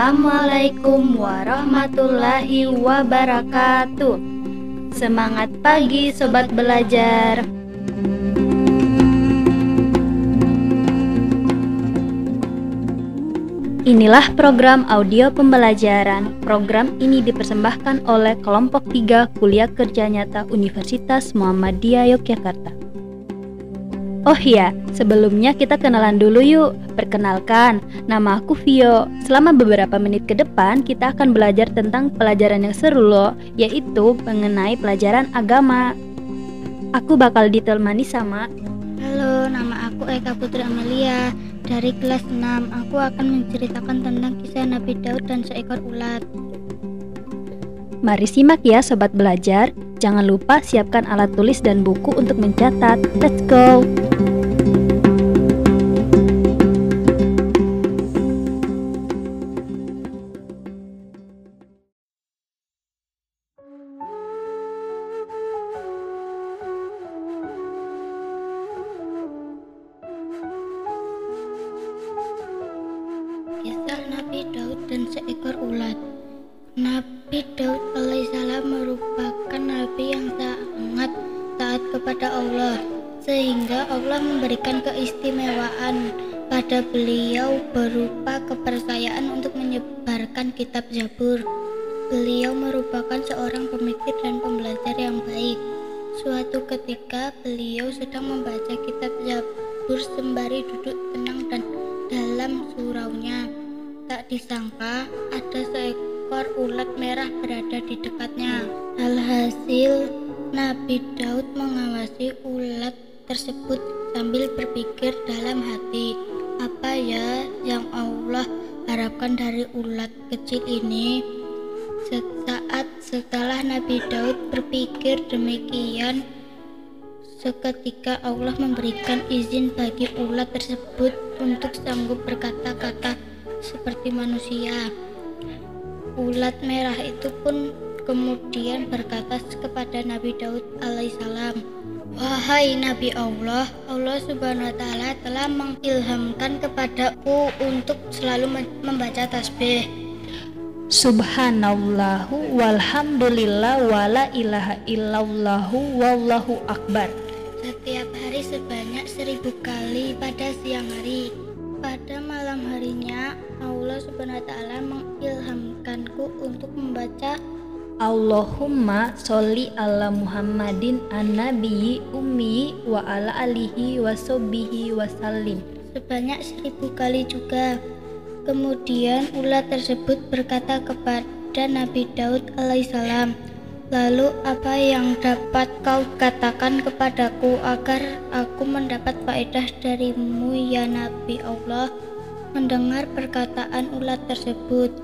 Assalamualaikum warahmatullahi wabarakatuh. Semangat pagi, sobat belajar. Inilah program audio pembelajaran. Program ini dipersembahkan oleh kelompok 3 Kuliah Kerja Nyata Universitas Muhammadiyah Yogyakarta. Oh iya, sebelumnya kita kenalan dulu yuk. Perkenalkan, nama aku Vio. Selama beberapa menit ke depan, kita akan belajar tentang pelajaran yang seru loh, yaitu mengenai pelajaran agama. Aku bakal ditemani sama Halo, nama aku Eka Putri Amelia. Dari kelas 6, aku akan menceritakan tentang kisah Nabi Daud dan seekor ulat. Mari simak ya sobat belajar. Jangan lupa siapkan alat tulis dan buku untuk mencatat. Let's go! Seekor ulat. Nabi Daud alaihissalam merupakan nabi yang sangat taat kepada Allah sehingga Allah memberikan keistimewaan pada beliau berupa kepercayaan untuk menyebarkan kitab Zabur. Beliau merupakan seorang pemikir dan pembelajar yang baik. Suatu ketika beliau sedang membaca kitab Zabur sembari duduk tenang dan dalam suraunya. Tak disangka ada seekor ulat merah berada di dekatnya. Alhasil Nabi Daud mengawasi ulat tersebut sambil berpikir dalam hati, apa ya yang Allah harapkan dari ulat kecil ini? Sesaat setelah Nabi Daud berpikir demikian, seketika Allah memberikan izin bagi ulat tersebut untuk sanggup berkata-kata seperti manusia. Ulat merah itu pun kemudian berkata kepada Nabi Daud alaihissalam, Wahai Nabi Allah, Allah Subhanahu wa Ta'ala telah mengilhamkan kepadaku untuk selalu membaca tasbih. Subhanallahu walhamdulillah wala ilaha illallahu wallahu akbar. Setiap hari sebanyak seribu kali pada siang hari. Pada malam harinya, Allah Subhanahu wa Ta'ala mengilhamkanku untuk membaca Allahumma sholli ala Muhammadin an-nabiyyi ummi wa ala alihi wa sobihi wasallim sebanyak seribu kali juga. Kemudian ulat tersebut berkata kepada Nabi Daud alaihissalam, Lalu apa yang dapat kau katakan kepadaku agar aku mendapat faedah darimu ya Nabi Allah? Mendengar perkataan ulat tersebut,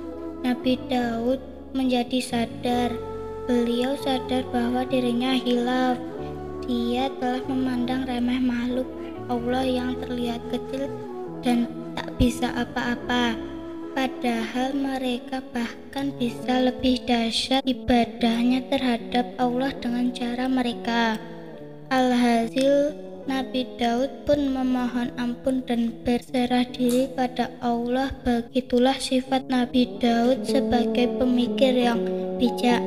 Nabi Daud menjadi sadar. Beliau sadar bahwa dirinya hilaf. Dia telah memandang remeh makhluk Allah yang terlihat kecil dan tak bisa apa-apa. Padahal mereka bahkan bisa lebih dahsyat ibadahnya terhadap Allah dengan cara mereka. Alhasil, Nabi Daud pun memohon ampun dan berserah diri pada Allah. Begitulah sifat Nabi Daud sebagai pemikir yang bijak.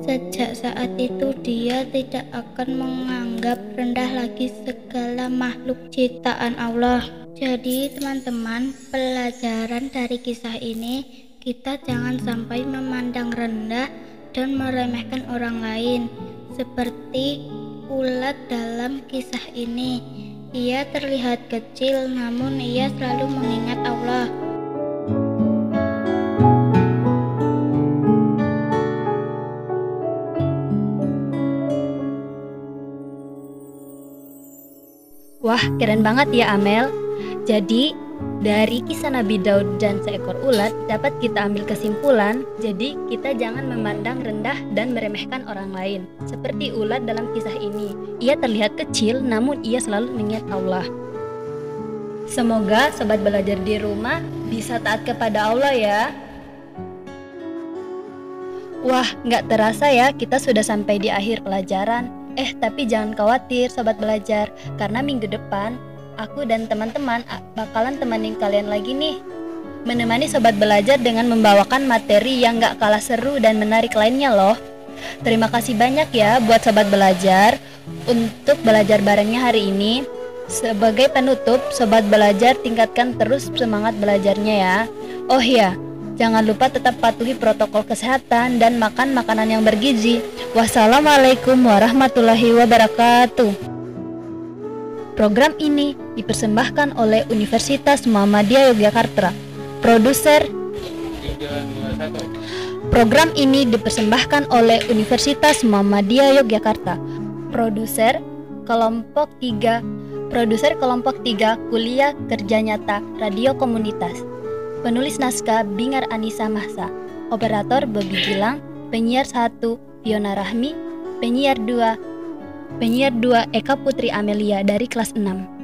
Sejak saat itu dia tidak akan menganggap rendah lagi segala makhluk ciptaan Allah. Jadi teman-teman, pelajaran dari kisah ini kita jangan sampai memandang rendah dan meremehkan orang lain. Seperti ulat dalam kisah ini. Ia terlihat kecil namun ia selalu mengingat Allah. Wah, keren banget ya Amel. Jadi, dari kisah Nabi Daud dan seekor ulat dapat kita ambil kesimpulan, jadi kita jangan memandang rendah dan meremehkan orang lain. Seperti ulat dalam kisah ini, ia terlihat kecil namun ia selalu mengingat Allah. Semoga sobat belajar di rumah bisa taat kepada Allah ya. Wah, nggak terasa ya kita sudah sampai di akhir pelajaran. Eh, tapi jangan khawatir sobat belajar, karena minggu depan aku dan teman-teman bakalan temenin kalian lagi nih. menemani sobat belajar dengan membawakan materi yang gak kalah seru dan menarik lainnya loh. Terima kasih banyak ya buat sobat belajar untuk belajar barengnya hari ini. Sebagai penutup, sobat belajar tingkatkan terus semangat belajarnya ya. Oh iya, jangan lupa tetap patuhi protokol kesehatan dan makan makanan yang bergizi. Wassalamualaikum warahmatullahi wabarakatuh. Program ini dipersembahkan oleh Universitas Muhammadiyah Yogyakarta. Produser Program ini dipersembahkan oleh Universitas Muhammadiyah Yogyakarta. Produser kelompok 3 Produser kelompok 3 Kuliah Kerja Nyata Radio Komunitas. Penulis naskah Bingar Anissa Mahsa. Operator Bobi Gilang, penyiar 1 Fiona Rahmi, penyiar 2 Penyiar 2 Eka Putri Amelia dari kelas 6